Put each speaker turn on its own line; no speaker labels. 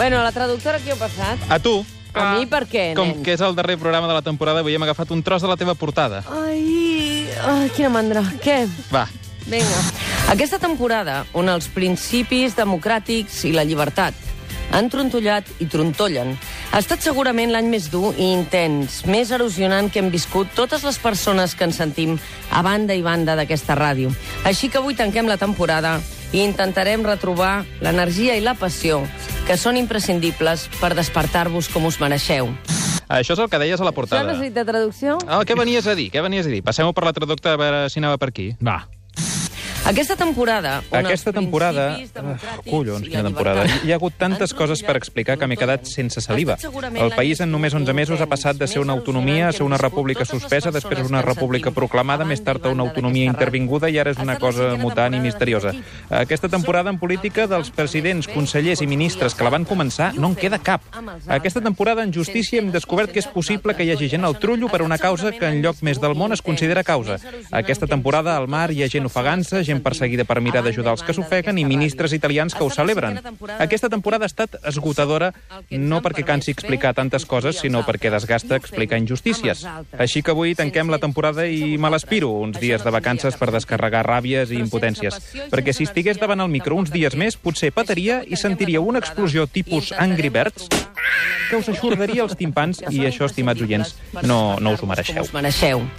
Bueno, la traductora qui ho ha passat?
A tu,
A mi per què,
com
nen?
que és el darrer programa de la temporada, avui hem agafat un tros de la teva portada.
Ai, ai, quina mandra. Què?
Va,
Vinga. Aquesta temporada, on els principis democràtics i la llibertat han trontollat i trontollen, ha estat segurament l'any més dur i intens, més erosionant que hem viscut totes les persones que ens sentim a banda i banda d'aquesta ràdio. Així que avui tanquem la temporada i intentarem retrobar l'energia i la passió que són imprescindibles per despertar-vos com us mereixeu.
això és el que deies a la
Això
portada.
necessita traducció?
Ah, què venies a dir? Què venies a dir? Passem-ho per la traductora a veure si anava per aquí.
Va.
Aquesta temporada...
Aquesta temporada...
democràtics
collons, quina temporada. Hi ha hagut tantes coses per explicar que m'he quedat sense saliva. El país en
més
només 11 mesos ha passat de ser una autonomia a ser una república suspesa, després una república proclamada,
a
més tard una
banda
autonomia intervinguda i ara és una cosa mutant i misteriosa. Aquesta temporada en política dels presidents, consellers i ministres que la van començar no en queda cap. Aquesta temporada en justícia hem descobert que és possible que hi hagi gent al trullo per una causa que en lloc més del món es considera causa. Aquesta temporada al mar hi ha gent ofegant-se, gent perseguida per mirar d'ajudar els que s'ofeguen i ministres italians que ho celebren. Aquesta temporada ha estat esgotadora no perquè cansi explicar tantes coses, sinó perquè desgasta explicar injustícies. Així que avui tanquem la temporada i me l'aspiro, uns dies de vacances per descarregar ràbies i impotències. Perquè si estigués davant el micro uns dies més, potser petaria i sentiria una explosió tipus Angry Birds que us aixordaria els timpans i això, estimats oients, no, no us ho mereixeu.
Us mereixeu.